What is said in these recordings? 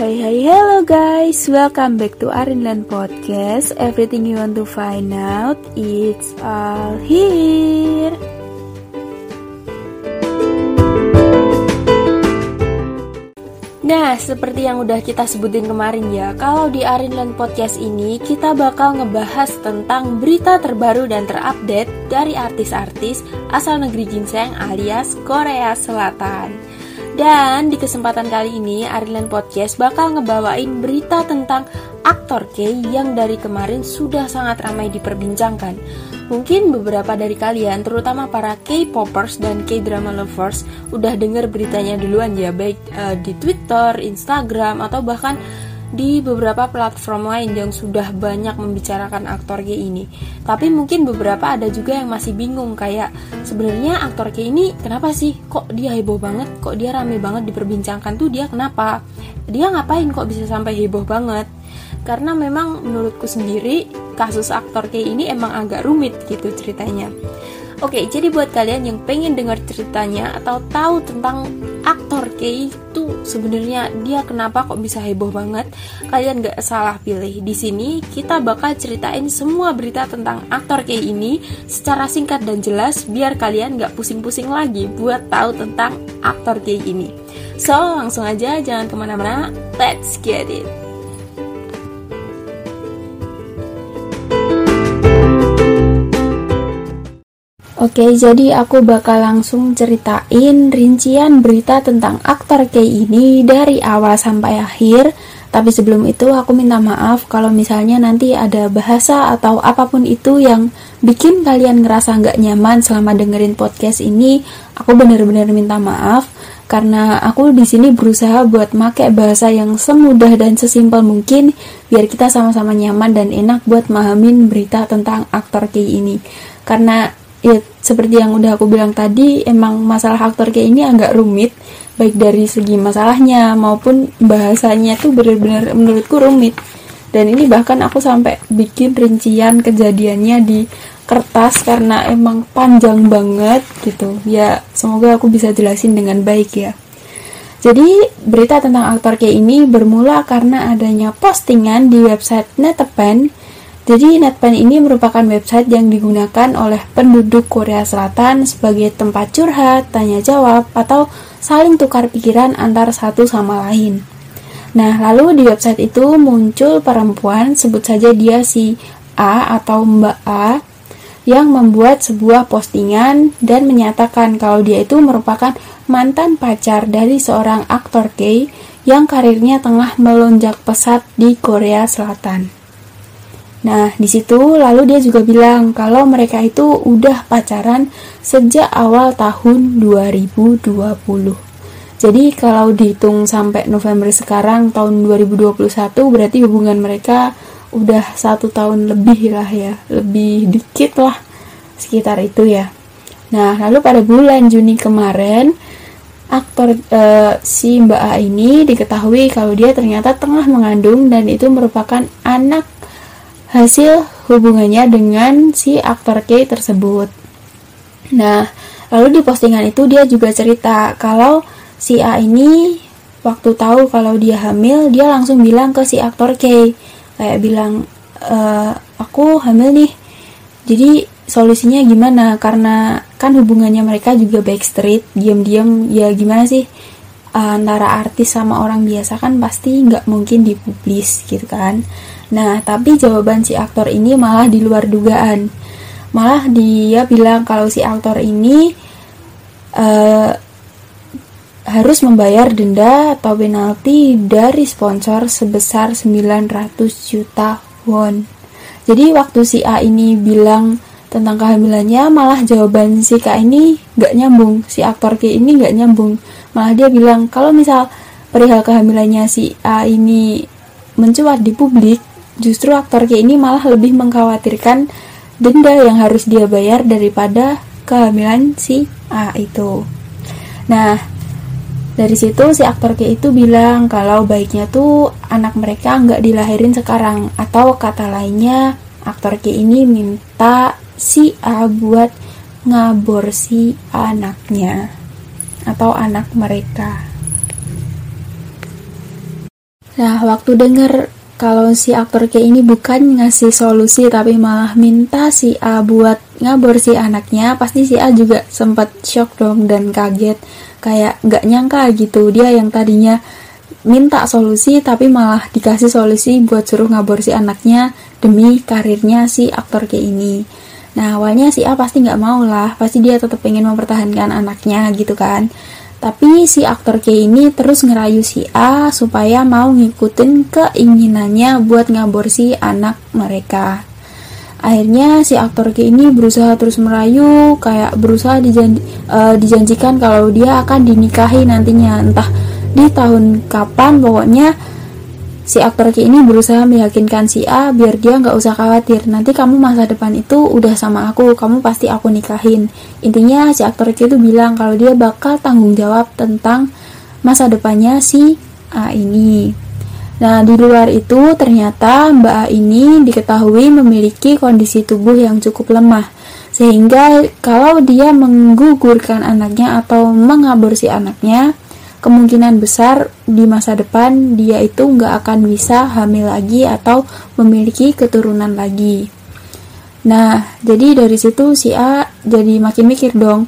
Hai hai hello guys, welcome back to Arinland Podcast. Everything you want to find out, it's all here. Nah, seperti yang udah kita sebutin kemarin ya, kalau di Arinland Podcast ini kita bakal ngebahas tentang berita terbaru dan terupdate dari artis-artis asal negeri ginseng alias Korea Selatan. Dan di kesempatan kali ini Arinland Podcast bakal ngebawain berita tentang aktor K yang dari kemarin sudah sangat ramai diperbincangkan. Mungkin beberapa dari kalian, terutama para K-popers dan K-drama lovers, udah denger beritanya duluan ya, baik uh, di Twitter, Instagram, atau bahkan di beberapa platform lain yang sudah banyak membicarakan aktor K ini. Tapi mungkin beberapa ada juga yang masih bingung kayak sebenarnya aktor K ini kenapa sih kok dia heboh banget, kok dia rame banget diperbincangkan tuh dia kenapa? Dia ngapain kok bisa sampai heboh banget? Karena memang menurutku sendiri kasus aktor K ini emang agak rumit gitu ceritanya. Oke, jadi buat kalian yang pengen dengar ceritanya atau tahu tentang aktor K itu sebenarnya dia kenapa kok bisa heboh banget, kalian gak salah pilih. Di sini kita bakal ceritain semua berita tentang aktor K ini secara singkat dan jelas biar kalian gak pusing-pusing lagi buat tahu tentang aktor K ini. So, langsung aja jangan ke mana-mana, let's get it! Oke, jadi aku bakal langsung ceritain rincian berita tentang aktor K ini dari awal sampai akhir. Tapi sebelum itu aku minta maaf kalau misalnya nanti ada bahasa atau apa pun itu yang bikin kalian ngerasa nggak nyaman selama dengerin podcast ini. Aku bener-bener minta maaf karena aku di sini berusaha buat make bahasa yang semudah dan sesimpel mungkin biar kita sama-sama nyaman dan enak buat mahamin berita tentang aktor K ini. Karena ya seperti yang udah aku bilang tadi emang masalah aktor kayak ini agak rumit baik dari segi masalahnya maupun bahasanya tuh bener-bener menurutku rumit. Dan ini bahkan aku sampai bikin rincian kejadiannya di kertas karena emang panjang banget gitu. Ya semoga aku bisa jelasin dengan baik ya. Jadi berita tentang aktor kayak ini bermula karena adanya postingan di website Netepen jadi Netpen ini merupakan website yang digunakan oleh penduduk Korea Selatan sebagai tempat curhat, tanya jawab, atau saling tukar pikiran antar satu sama lain. Nah, lalu di website itu muncul perempuan, sebut saja dia si A atau Mbak A, yang membuat sebuah postingan dan menyatakan kalau dia itu merupakan mantan pacar dari seorang aktor K yang karirnya tengah melonjak pesat di Korea Selatan. Nah, di situ lalu dia juga bilang kalau mereka itu udah pacaran sejak awal tahun 2020. Jadi kalau dihitung sampai November sekarang tahun 2021 berarti hubungan mereka udah satu tahun lebih lah ya, lebih dikit lah sekitar itu ya. Nah, lalu pada bulan Juni kemarin aktor e, si Mbak A ini diketahui kalau dia ternyata tengah mengandung dan itu merupakan anak hasil hubungannya dengan si aktor K tersebut. Nah, lalu di postingan itu dia juga cerita kalau si A ini waktu tahu kalau dia hamil, dia langsung bilang ke si aktor K, kayak bilang, e, aku hamil nih. Jadi solusinya gimana? Karena kan hubungannya mereka juga backstreet, diam-diam ya gimana sih? antara artis sama orang biasa kan pasti nggak mungkin dipublis gitu kan nah tapi jawaban si aktor ini malah di luar dugaan. Malah dia bilang kalau si aktor ini uh, harus membayar denda atau penalti dari sponsor sebesar 900 juta won. Jadi waktu si A ini bilang tentang kehamilannya malah jawaban si K ini nggak nyambung. Si aktor K ini nggak nyambung. Malah dia bilang kalau misal perihal kehamilannya si A ini mencuat di publik justru aktor K ini malah lebih mengkhawatirkan denda yang harus dia bayar daripada kehamilan si A itu nah dari situ si aktor K itu bilang kalau baiknya tuh anak mereka nggak dilahirin sekarang atau kata lainnya aktor K ini minta si A buat ngabor si anaknya atau anak mereka. Nah, waktu denger kalau si aktor K ini bukan ngasih solusi tapi malah minta si A buat ngabur si anaknya, pasti si A juga sempat shock dong dan kaget. Kayak nggak nyangka gitu, dia yang tadinya minta solusi tapi malah dikasih solusi buat suruh ngabur si anaknya demi karirnya si aktor K ini. Nah awalnya si A pasti nggak mau lah, pasti dia tetap pengen mempertahankan anaknya gitu kan. Tapi si aktor K ini terus ngerayu si A supaya mau ngikutin keinginannya buat ngaborsi anak mereka. Akhirnya si aktor K ini berusaha terus merayu, kayak berusaha dijanji, uh, dijanjikan kalau dia akan dinikahi nantinya, entah di tahun kapan, pokoknya si aktor K ini berusaha meyakinkan si A biar dia nggak usah khawatir. Nanti kamu masa depan itu udah sama aku kamu pasti aku nikahin. Intinya si aktor K itu bilang kalau dia bakal tanggung jawab tentang masa depannya si A ini. Nah di luar itu ternyata Mbak A ini diketahui memiliki kondisi tubuh yang cukup lemah. Sehingga kalau dia menggugurkan anaknya atau mengaborsi anaknya kemungkinan besar di masa depan dia itu nggak akan bisa hamil lagi atau memiliki keturunan lagi. Nah, jadi dari situ si A jadi makin mikir dong,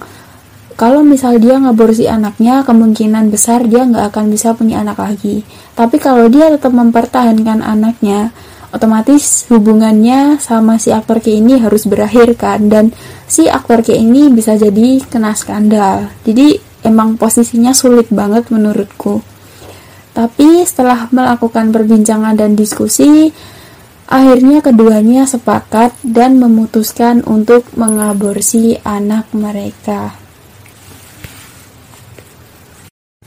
kalau misal dia ngaborsi anaknya, kemungkinan besar dia nggak akan bisa punya anak lagi. Tapi kalau dia tetap mempertahankan anaknya, otomatis hubungannya sama si aktor K ini harus berakhir kan, dan si aktor K ini bisa jadi kena skandal. Jadi emang posisinya sulit banget menurutku. Tapi setelah melakukan perbincangan dan diskusi, akhirnya keduanya sepakat dan memutuskan untuk mengaborsi anak mereka.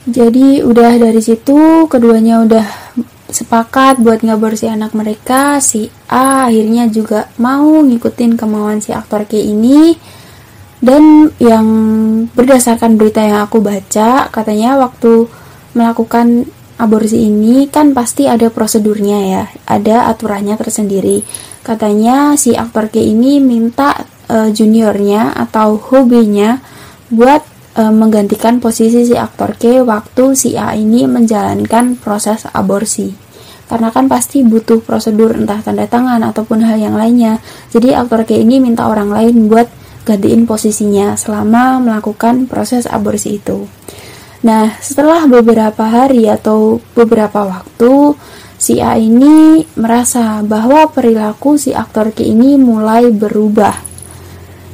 Jadi udah dari situ keduanya udah sepakat buat ngaborsi anak mereka. Si A akhirnya juga mau ngikutin kemauan si aktor K ini dan yang berdasarkan berita yang aku baca katanya waktu melakukan aborsi ini kan pasti ada prosedurnya ya ada aturannya tersendiri. Katanya si aktor K ini minta uh, juniornya atau hobinya buat uh, menggantikan posisi si aktor K waktu si A ini menjalankan proses aborsi. Karena kan pasti butuh prosedur entah tanda tangan ataupun hal yang lainnya. Jadi aktor K ini minta orang lain buat gantiin posisinya selama melakukan proses aborsi itu. Nah, setelah beberapa hari atau beberapa waktu, si A ini merasa bahwa perilaku si aktor K ini mulai berubah.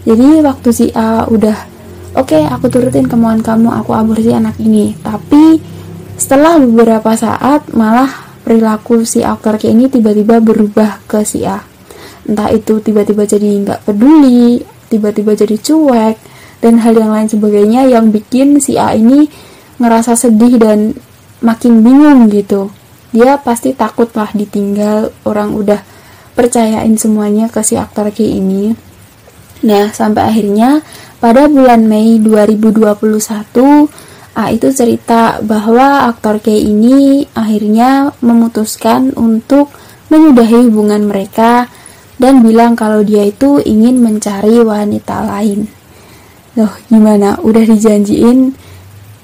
Jadi waktu si A udah, oke okay, aku turutin kemauan kamu, aku aborsi anak ini. Tapi setelah beberapa saat malah perilaku si aktor K ini tiba-tiba berubah ke si A. Entah itu tiba-tiba jadi nggak peduli tiba-tiba jadi cuek dan hal yang lain sebagainya yang bikin si A ini ngerasa sedih dan makin bingung gitu. Dia pasti takut lah ditinggal orang udah percayain semuanya ke si aktor K ini. Nah sampai akhirnya pada bulan Mei 2021 A itu cerita bahwa aktor K ini akhirnya memutuskan untuk menyudahi hubungan mereka dan bilang kalau dia itu ingin mencari wanita lain. Loh, gimana? Udah dijanjiin,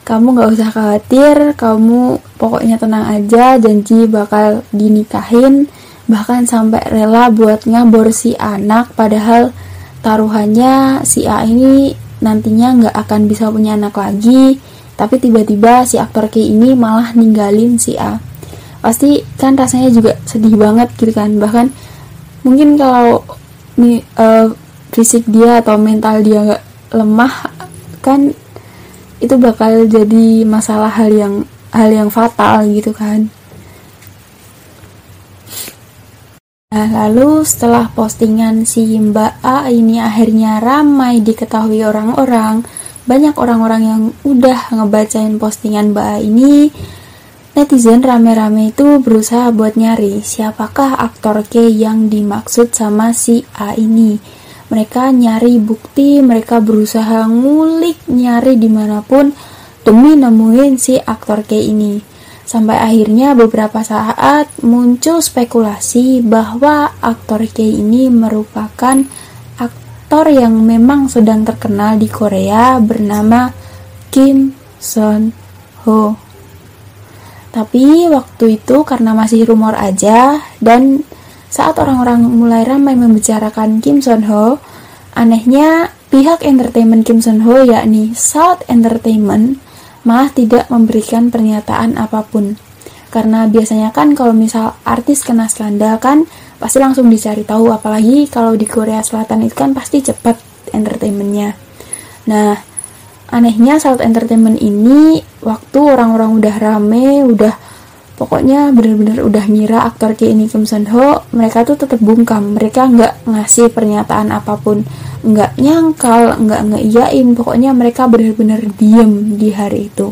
kamu gak usah khawatir, kamu pokoknya tenang aja, janji bakal dinikahin, bahkan sampai rela buat ngabor si anak, padahal taruhannya si A ini nantinya nggak akan bisa punya anak lagi, tapi tiba-tiba si aktor K ini malah ninggalin si A. Pasti kan rasanya juga sedih banget gitu kan, bahkan mungkin kalau nih uh, fisik dia atau mental dia nggak lemah kan itu bakal jadi masalah hal yang hal yang fatal gitu kan. Nah, lalu setelah postingan si Mbak A ini akhirnya ramai diketahui orang-orang, banyak orang-orang yang udah ngebacain postingan Mbak A ini, Netizen rame-rame itu berusaha buat nyari siapakah aktor K yang dimaksud sama si A ini. Mereka nyari bukti, mereka berusaha ngulik nyari di mana pun demi nemuin si aktor K ini. Sampai akhirnya beberapa saat muncul spekulasi bahwa aktor K ini merupakan aktor yang memang sedang terkenal di Korea bernama Kim Son Ho. Tapi waktu itu karena masih rumor aja dan saat orang-orang mulai ramai membicarakan Kim Son Ho, anehnya pihak entertainment Kim Son Ho yakni South Entertainment malah tidak memberikan pernyataan apa pun. Karena biasanya kan kalau misal artis kena skandal kan pasti langsung dicari tahu apalagi kalau di Korea Selatan itu kan pasti cepat entertainmentnya. Nah, anehnya South Entertainment ini waktu orang-orang udah rame, udah pokoknya bener-bener udah ngira aktor kayak ini Kim Son Ho mereka tuh tetap bungkam. Mereka nggak ngasih pernyataan apa pun nggak nyangkal nggak ngeiyain. Pokoknya mereka bener-bener diem di hari itu.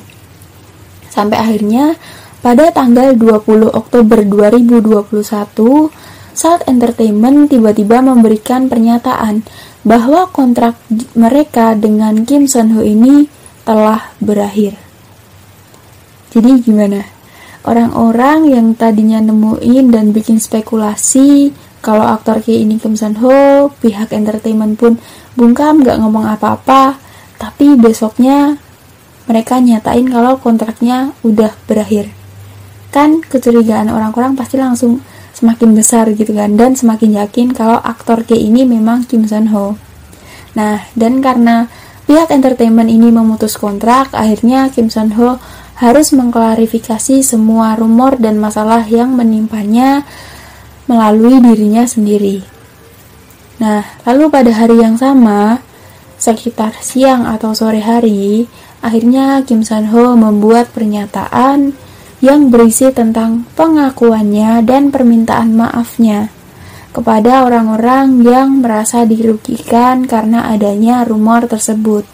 Sampai akhirnya pada tanggal 20 Oktober 2021 South Entertainment tiba-tiba memberikan pernyataan bahwa kontrak mereka dengan Kim Son Ho ini telah berakhir. Jadi gimana? orang-orang yang tadinya nemuin dan bikin spekulasi kalau aktor kayak ini Kim San Ho, pihak entertainment pun bungkam gak ngomong apa-apa, tapi besoknya mereka nyatain kalau kontraknya udah berakhir. Kan kecurigaan orang-orang pasti langsung semakin besar gitu kan, dan semakin yakin kalau aktor kayak ini memang Kim San Ho. Nah, dan karena pihak entertainment ini memutus kontrak, akhirnya Kim San Ho harus mengklarifikasi semua rumor dan masalah yang menimpanya melalui dirinya sendiri. Nah, lalu pada hari yang sama, sekitar siang atau sore hari, akhirnya Kim San Ho membuat pernyataan yang berisi tentang pengakuannya dan permintaan maafnya kepada orang-orang yang merasa dirugikan karena adanya rumor tersebut.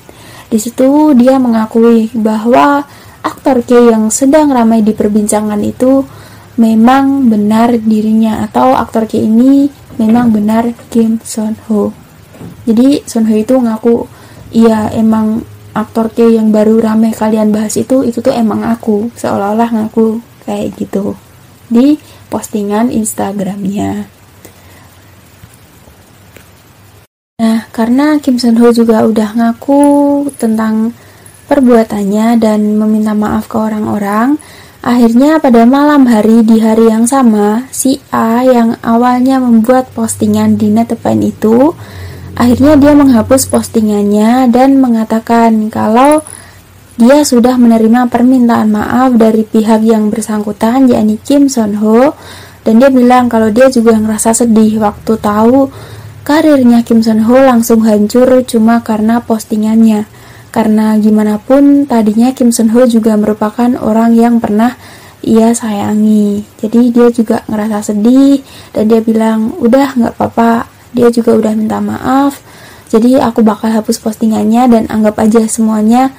Di situ dia mengakui bahwa aktor K yang sedang ramai diperbincangan itu memang benar dirinya atau aktor K ini memang benar Kim Son Ho. Jadi Son Ho itu ngaku iya emang aktor K yang baru ramai kalian bahas itu itu tuh emang aku seolah-olah ngaku kayak gitu di postingan Instagramnya. Nah, karena Kim Son Ho juga udah ngaku tentang perbuatannya dan meminta maaf ke orang-orang. Akhirnya pada malam hari di hari yang sama, si A yang awalnya membuat postingan di Netepan itu, akhirnya dia menghapus postingannya dan mengatakan kalau dia sudah menerima permintaan maaf dari pihak yang bersangkutan yakni Kim Son Ho. Dan dia bilang kalau dia juga ngerasa sedih waktu tahu karirnya Kim Son Ho langsung hancur cuma karena postingannya. Karena gimana pun tadinya Kim Sun Ho juga merupakan orang yang pernah ia sayangi. Jadi dia juga ngerasa sedih dan dia bilang udah nggak apa-apa dia juga udah minta maaf. Jadi aku bakal hapus postingannya dan anggap aja semuanya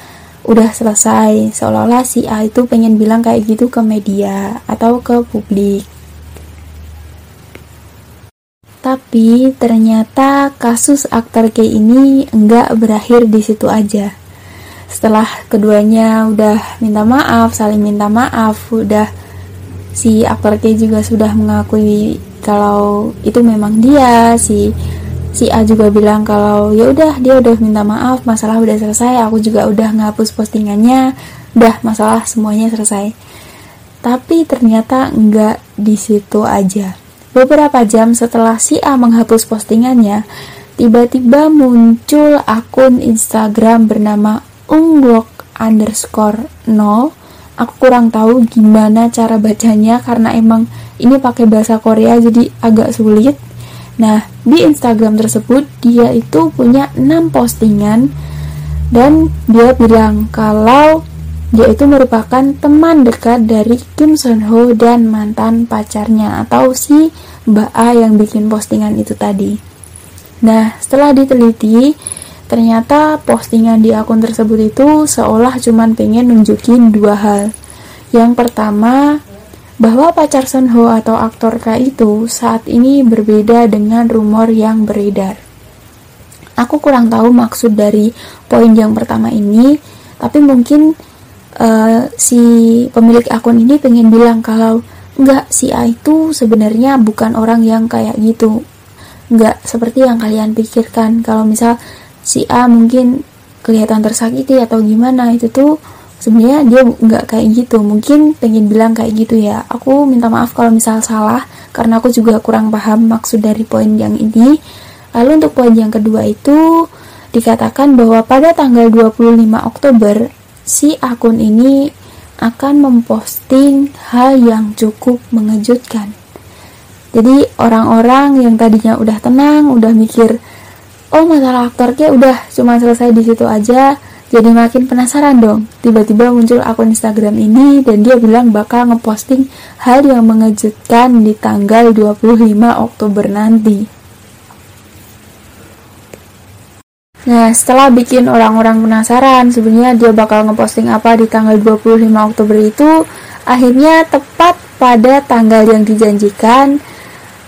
udah selesai. Seolah-olah si A itu pengen bilang kayak gitu ke media atau ke publik. Tapi ternyata kasus aktor K ini enggak berakhir di situ aja. Setelah keduanya udah minta maaf saling minta maaf udah si aktor K juga sudah mengakui kalau itu memang dia. Si si A juga bilang kalau ya udah dia udah minta maaf masalah udah selesai aku juga udah ngapus postingannya udah masalah semuanya selesai. Tapi ternyata enggak di situ aja. Beberapa jam setelah si A menghapus postingannya tiba-tiba muncul akun Instagram bernama unggok underscore 0 aku kurang tahu gimana cara bacanya karena emang ini pakai bahasa Korea jadi agak sulit nah di Instagram tersebut dia itu punya 6 postingan dan dia bilang kalau dia itu merupakan teman dekat dari Kim Son Ho dan mantan pacarnya atau si Mbak A yang bikin postingan itu tadi. Nah, setelah diteliti, Ternyata postingan di akun tersebut itu seolah cuman pengen nunjukin dua hal. Yang pertama, bahwa pacar Son Ho atau aktor K itu saat ini berbeda dengan rumor yang beredar. Aku kurang tahu maksud dari poin yang pertama ini, tapi mungkin uh, si pemilik akun ini pengen bilang kalau enggak si A itu sebenarnya bukan orang yang kayak gitu. Enggak seperti yang kalian pikirkan. Kalau misal si A mungkin kelihatan tersakiti atau gimana itu tuh sebenarnya dia nggak kayak gitu. Mungkin pengen bilang kayak gitu ya. Aku minta maaf kalau misal salah karena aku juga kurang paham maksud dari poin yang ini. Lalu untuk poin yang kedua itu dikatakan bahwa pada tanggal 25 Oktober si akun ini akan memposting hal yang cukup mengejutkan. Jadi orang-orang yang tadinya udah tenang, udah mikir, oh masalah aktor kayak udah cuma selesai di situ aja, jadi makin penasaran dong. Tiba-tiba muncul akun Instagram ini dan dia bilang bakal ngeposting hal yang mengejutkan di tanggal 25 Oktober nanti. Nah, setelah bikin orang-orang penasaran, sebenarnya dia bakal ngeposting apa di tanggal 25 Oktober itu, akhirnya tepat pada tanggal yang dijanjikan,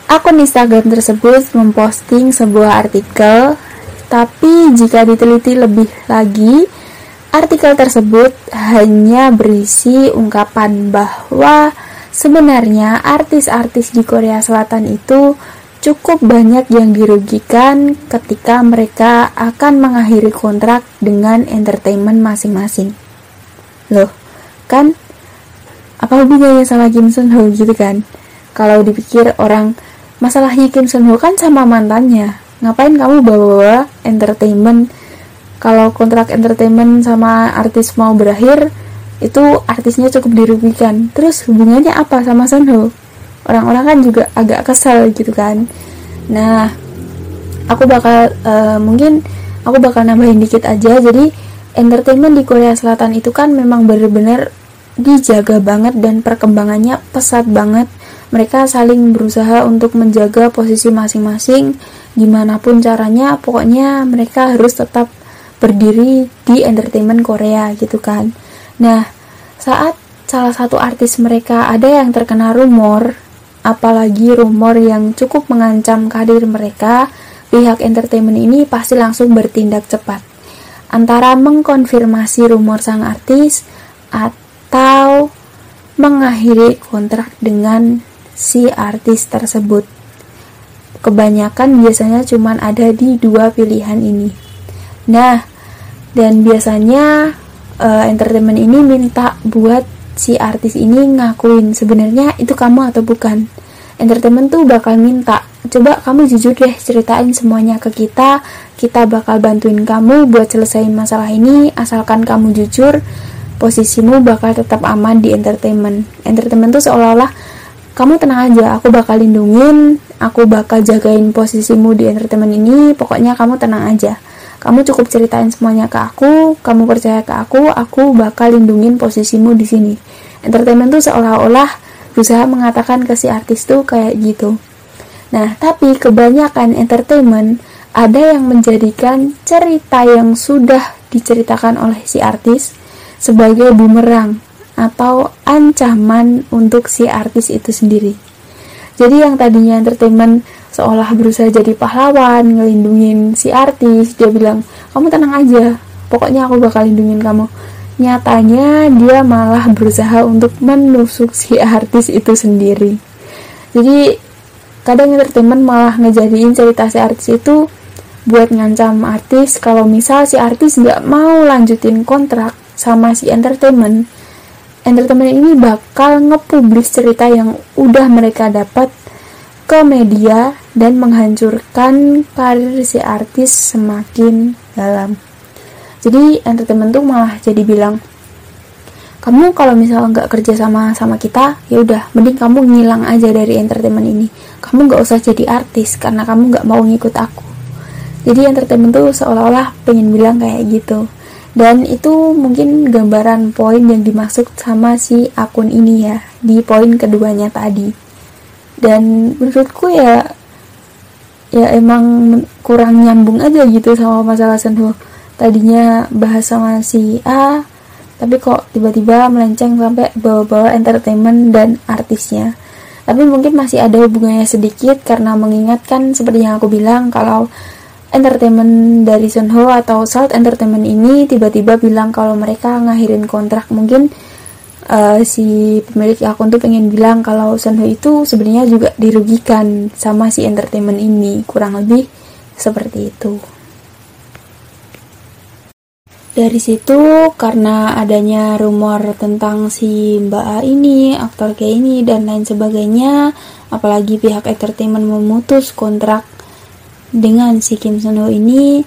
Akun Instagram tersebut memposting sebuah artikel, tapi jika diteliti lebih lagi, artikel tersebut hanya berisi ungkapan bahwa sebenarnya artis-artis di Korea Selatan itu cukup banyak yang dirugikan ketika mereka akan mengakhiri kontrak dengan entertainment masing-masing. Loh, kan apa hubungannya sama Kim Sun Ho gitu kan? Kalau dipikir orang masalahnya Kim Sun Ho kan sama mantannya. Ngapain kamu bawa entertainment? Kalau kontrak entertainment sama artis mau berakhir itu artisnya cukup dirugikan. Terus hubungannya apa sama Sun Ho? Orang-orang kan juga agak kesal gitu kan. Nah aku bakal uh, mungkin aku bakal nambahin dikit aja. Jadi entertainment di Korea Selatan itu kan memang benar-benar dijaga banget dan perkembangannya pesat banget mereka saling berusaha untuk menjaga posisi masing-masing gimana pun caranya pokoknya mereka harus tetap berdiri di entertainment Korea gitu kan. Nah saat salah satu artis mereka ada yang terkena rumor apalagi rumor yang cukup mengancam karir mereka pihak entertainment ini pasti langsung bertindak cepat. Antara mengkonfirmasi rumor sang artis atau mengakhiri kontrak dengan si artis tersebut. Kebanyakan biasanya cuma ada di dua pilihan ini. Nah, dan biasanya uh, entertainment ini minta buat si artis ini ngakuin sebenarnya itu kamu atau bukan. Entertainment tuh bakal minta, coba kamu jujur deh ceritain semuanya ke kita, kita bakal bantuin kamu buat selesaiin masalah ini asalkan kamu jujur posisimu bakal tetap aman di entertainment. Entertainment tuh seolah-olah kamu tenang aja, aku bakal lindungin, aku bakal jagain posisimu di entertainment ini, pokoknya kamu tenang aja. Kamu cukup ceritain semuanya ke aku, kamu percaya ke aku, aku bakal lindungin posisimu di sini. Entertainment tuh seolah-olah berusaha mengatakan ke si artis tuh kayak gitu. Nah, tapi kebanyakan entertainment ada yang menjadikan cerita yang sudah diceritakan oleh si artis sebagai bumerang atau ancaman untuk si artis itu sendiri. Jadi yang tadinya entertainment seolah berusaha jadi pahlawan, ngelindungin si artis, dia bilang, kamu tenang aja, pokoknya aku bakal lindungin kamu. Nyatanya dia malah berusaha untuk menusuk si artis itu sendiri. Jadi kadang entertainment malah ngejadiin cerita si artis itu buat ngancam artis kalau misal si artis nggak mau lanjutin kontrak sama si entertainment entertainment ini bakal ngepublis cerita yang udah mereka dapat ke media dan menghancurkan karir si artis semakin dalam. Jadi entertainment tuh malah jadi bilang, kamu kalau misal nggak kerja sama sama kita, ya udah, mending kamu ngilang aja dari entertainment ini. Kamu nggak usah jadi artis karena kamu nggak mau ngikut aku. Jadi entertainment tuh seolah-olah pengen bilang kayak gitu dan itu mungkin gambaran poin yang dimaksud sama si akun ini ya di poin keduanya tadi. Dan menurutku ya ya emang kurang nyambung aja gitu sama masalah sentuh tadinya bahas sama si A tapi kok tiba-tiba melenceng sampai bawa-bawa entertainment dan artisnya. Tapi mungkin masih ada hubungannya sedikit karena mengingatkan seperti yang aku bilang kalau entertainment dari Sunho atau Salt Entertainment ini tiba-tiba bilang kalau mereka ngakhirin kontrak. Mungkin uh, si pemilik akun tuh pengen bilang kalau Sunho itu sebenarnya juga dirugikan sama si entertainment ini. Kurang lebih seperti itu. Dari situ karena adanya rumor tentang si Mbak A ini, aktor kayak ini dan lain sebagainya, apalagi pihak entertainment memutus kontrak dengan si Kim Sun Ho ini,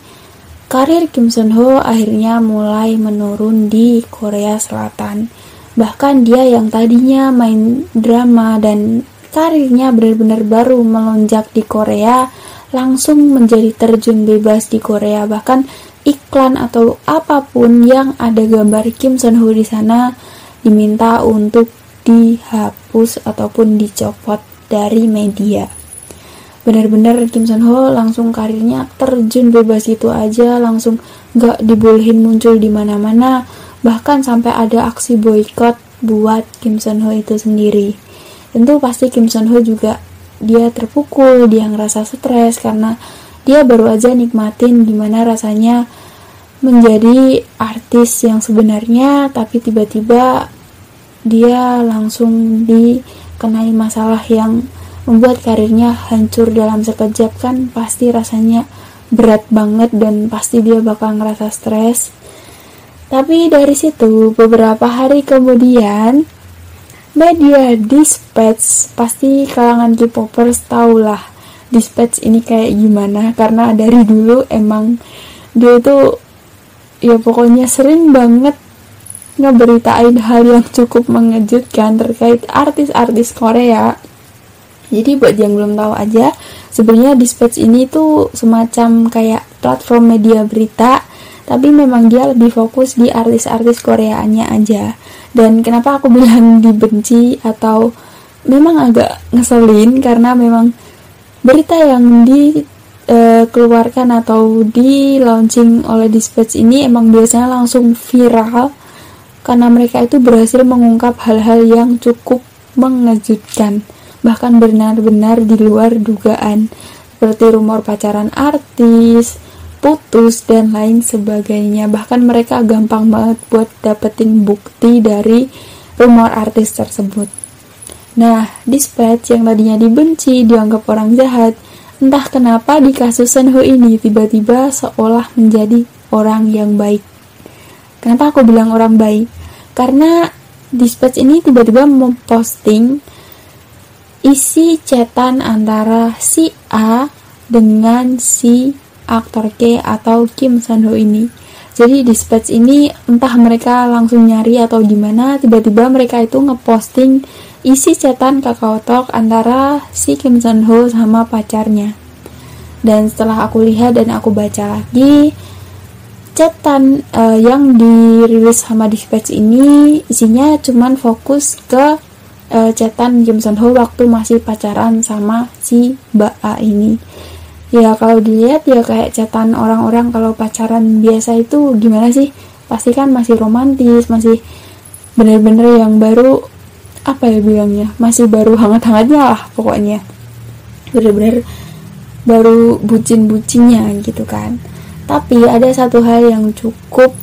karir Kim Sun Ho akhirnya mulai menurun di Korea Selatan. Bahkan dia yang tadinya main drama dan karirnya benar-benar baru melonjak di Korea, langsung menjadi terjun bebas di Korea. Bahkan iklan atau apa pun yang ada gambar Kim Sun Ho di sana diminta untuk dihapus ataupun dicopot dari media. Benar-benar Kim Sun Ho langsung karirnya terjun bebas itu aja, langsung gak dibolehin muncul di mana-mana, bahkan sampai ada aksi boykot buat Kim Sun Ho itu sendiri. Tentu pasti Kim Sun Ho juga dia terpukul, dia ngerasa stres karena dia baru aja nikmatin gimana rasanya menjadi artis yang sebenarnya tapi tiba-tiba dia langsung dikenai masalah yang membuat karirnya hancur dalam sekejap kan pasti rasanya berat banget dan pasti dia bakal ngerasa stres. Tapi dari situ beberapa hari kemudian media dispatch. Pasti kalangan K-popers tahulah dispatch ini kayak gimana. Karena dari dulu emang dia itu ya pokoknya sering banget ngeberitain hal yang cukup mengejutkan terkait artis-artis Korea. Jadi buat yang belum tahu aja, sebenarnya Dispatch ini tuh semacam kayak platform media berita, tapi memang dia lebih fokus di artis-artis Koreanya aja. Dan kenapa aku bilang dibenci atau memang agak ngeselin karena memang berita yang di uh, keluarkan atau di launching oleh Dispatch ini emang biasanya langsung viral karena mereka itu berhasil mengungkap hal-hal yang cukup mengejutkan bahkan benar-benar di luar dugaan seperti rumor pacaran artis, putus dan lain sebagainya. Bahkan mereka gampang banget buat dapetin bukti dari rumor artis tersebut. Nah, Dispatch yang tadinya dibenci, dianggap orang jahat, Entah kenapa di kasus Senho ini tiba-tiba seolah menjadi orang yang baik. Kenapa aku bilang orang baik? Karena Dispatch ini tiba-tiba memposting isi chatan antara si A dengan si aktor K atau Kim Sanho ini. Jadi Dispatch ini entah mereka langsung nyari atau gimana, tiba-tiba mereka itu ngeposting isi chatan kakao talk antara si Kim Sun Ho sama pacarnya. Dan setelah aku lihat dan aku baca lagi, chatan uh, yang dirilis sama Dispatch ini isinya cuman fokus ke uh, chatan Kim Sun Ho waktu masih pacaran sama si Mbak A ini. Ya kalau dilihat ya kayak chatan orang-orang kalau pacaran biasa itu gimana sih? Pasti kan masih romantis, masih bener-bener yang baru apa ya bilangnya masih baru hangat-hangatnya lah pokoknya bener-bener baru bucin-bucinnya gitu kan tapi ada satu hal yang cukup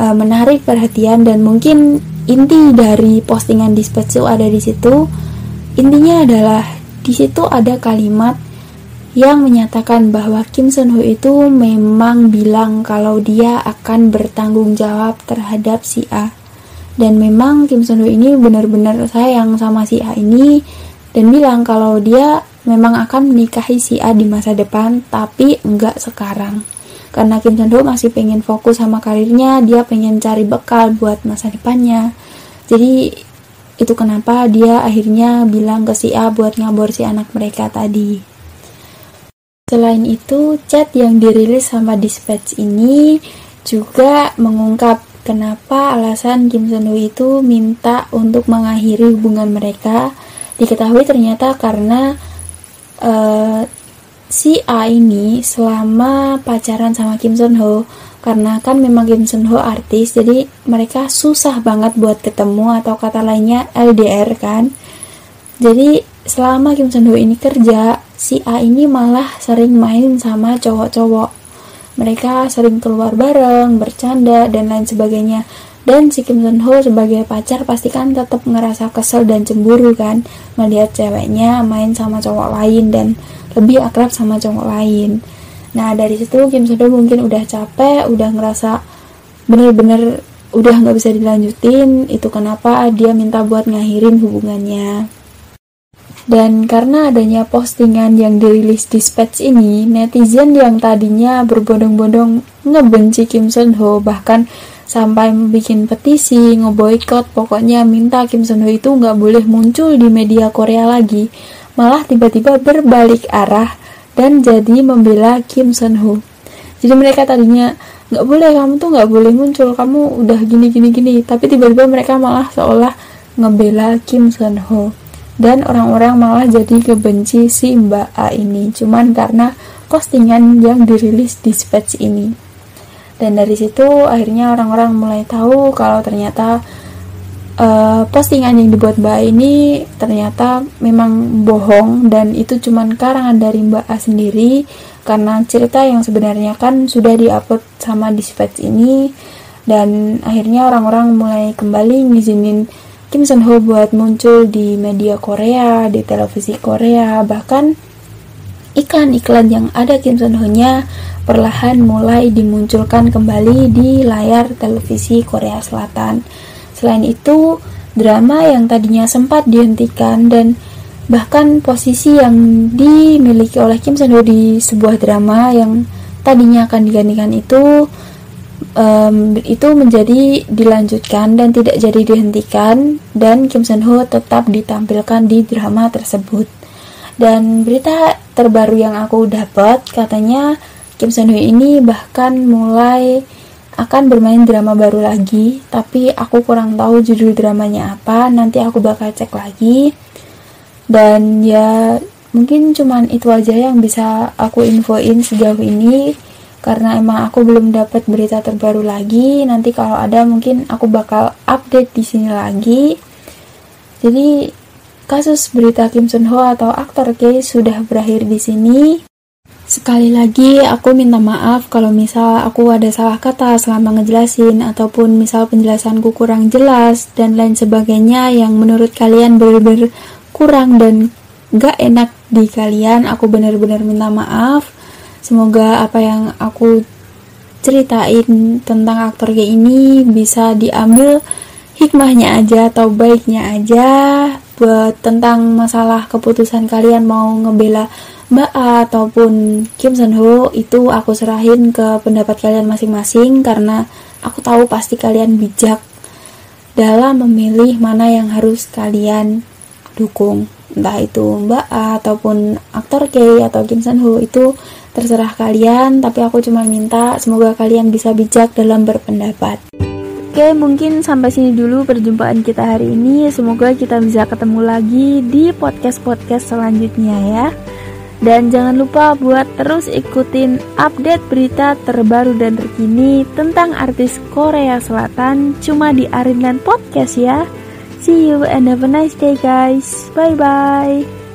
uh, menarik perhatian dan mungkin inti dari postingan dispatch ada di situ. Intinya adalah di situ ada kalimat yang menyatakan bahwa Kim Sun Ho itu memang bilang kalau dia akan bertanggung jawab terhadap si A. Dan memang Kim Sun Ho ini benar-benar sayang sama si A ini dan bilang kalau dia memang akan menikahi si A di masa depan tapi enggak sekarang karena Kim Sun Ho masih pengen fokus sama karirnya dia pengen cari bekal buat masa depannya. Jadi itu kenapa dia akhirnya bilang ke si A buat ngabor si anak mereka tadi. Selain itu chat yang dirilis sama Dispatch ini juga mengungkap kenapa alasan Kim Sun Woo itu minta untuk mengakhiri hubungan mereka. Diketahui ternyata karena uh, si A ini selama pacaran sama Kim Sun Ho. Karena kan memang Kim Sun Ho artis jadi mereka susah banget buat ketemu atau kata lainnya LDR kan. Jadi selama Kim Sun Ho ini kerja si A ini malah sering main sama cowok-cowok. Mereka sering keluar bareng, bercanda, dan lain sebagainya. Dan si Kim Sun Ho sebagai pacar pasti kan tetap ngerasa kesel dan cemburu kan melihat ceweknya main sama cowok lain dan lebih akrab sama cowok lain. Nah dari situ Kim Ho mungkin udah capek, udah ngerasa bener-bener udah nggak bisa dilanjutin. Itu kenapa dia minta buat ngakhirin hubungannya. Dan karena adanya postingan yang dirilis di Dispatch ini, netizen yang tadinya berbondong-bondong ngebenci Kim Sun Ho bahkan sampai bikin petisi, ngeboikot, pokoknya minta Kim Sun Ho itu nggak boleh muncul di media Korea lagi, malah tiba-tiba berbalik arah dan jadi membela Kim Sun Ho. Jadi mereka tadinya nggak boleh kamu tuh nggak boleh muncul, kamu udah gini gini. Gini, tapi tiba-tiba mereka malah seolah ngebela Kim Sun Ho. Dan orang-orang malah jadi kebenci si Mbak A ini cuman karena postingan yang dirilis di Spets ini. Dan dari situ akhirnya orang-orang mulai tahu kalau ternyata uh, postingan yang dibuat Mbak ini ternyata memang bohong dan itu cuman karangan dari Mbak A sendiri karena cerita yang sebenarnya kan sudah diupload sama di Spets ini dan akhirnya orang-orang mulai kembali ngizinin Kim Sun Ho buat muncul di media Korea, di televisi Korea, bahkan iklan-iklan yang ada Kim Sun Ho-nya perlahan mulai dimunculkan kembali di layar televisi Korea Selatan. Selain itu, drama yang tadinya sempat dihentikan dan bahkan posisi yang dimiliki oleh Kim Sun Ho di sebuah drama yang tadinya akan digantikan itu um, itu menjadi dilanjutkan dan tidak jadi dihentikan dan Kim Sun Ho tetap ditampilkan di drama tersebut. Dan berita terbaru yang aku dapat katanya Kim Sun Ho ini bahkan mulai akan bermain drama baru lagi, tapi aku kurang tahu judul dramanya apa. Nanti aku bakal cek lagi. Dan ya mungkin cuman itu aja yang bisa aku infoin sejauh ini karena emang aku belum dapat berita terbaru lagi nanti kalau ada mungkin aku bakal update di sini lagi jadi kasus berita Kim Sun Ho atau aktor K sudah berakhir di sini Sekali lagi, aku minta maaf kalau misal aku ada salah kata selama ngejelasin ataupun misal penjelasanku kurang jelas dan lain sebagainya yang menurut kalian benar-benar kurang dan gak enak di kalian. Aku benar-benar minta maaf. Semoga apa yang aku ceritain tentang aktor gay ini bisa diambil hikmahnya aja atau baiknya aja buat tentang masalah keputusan kalian mau ngebela Mbak A ataupun Kim Sun Ho itu aku serahin ke pendapat kalian masing-masing karena aku tahu pasti kalian bijak dalam memilih mana yang harus kalian dukung entah itu Mbak A ataupun aktor K atau Kim Sun Ho itu Terserah kalian, tapi aku cuma minta semoga kalian bisa bijak dalam berpendapat. Oke, mungkin sampai sini dulu perjumpaan kita hari ini. Semoga kita bisa ketemu lagi di podcast-podcast selanjutnya ya. Dan jangan lupa buat terus ikutin update berita terbaru dan terkini tentang artis Korea Selatan cuma di Arinland Podcast ya. See you and have a nice day guys. Bye bye.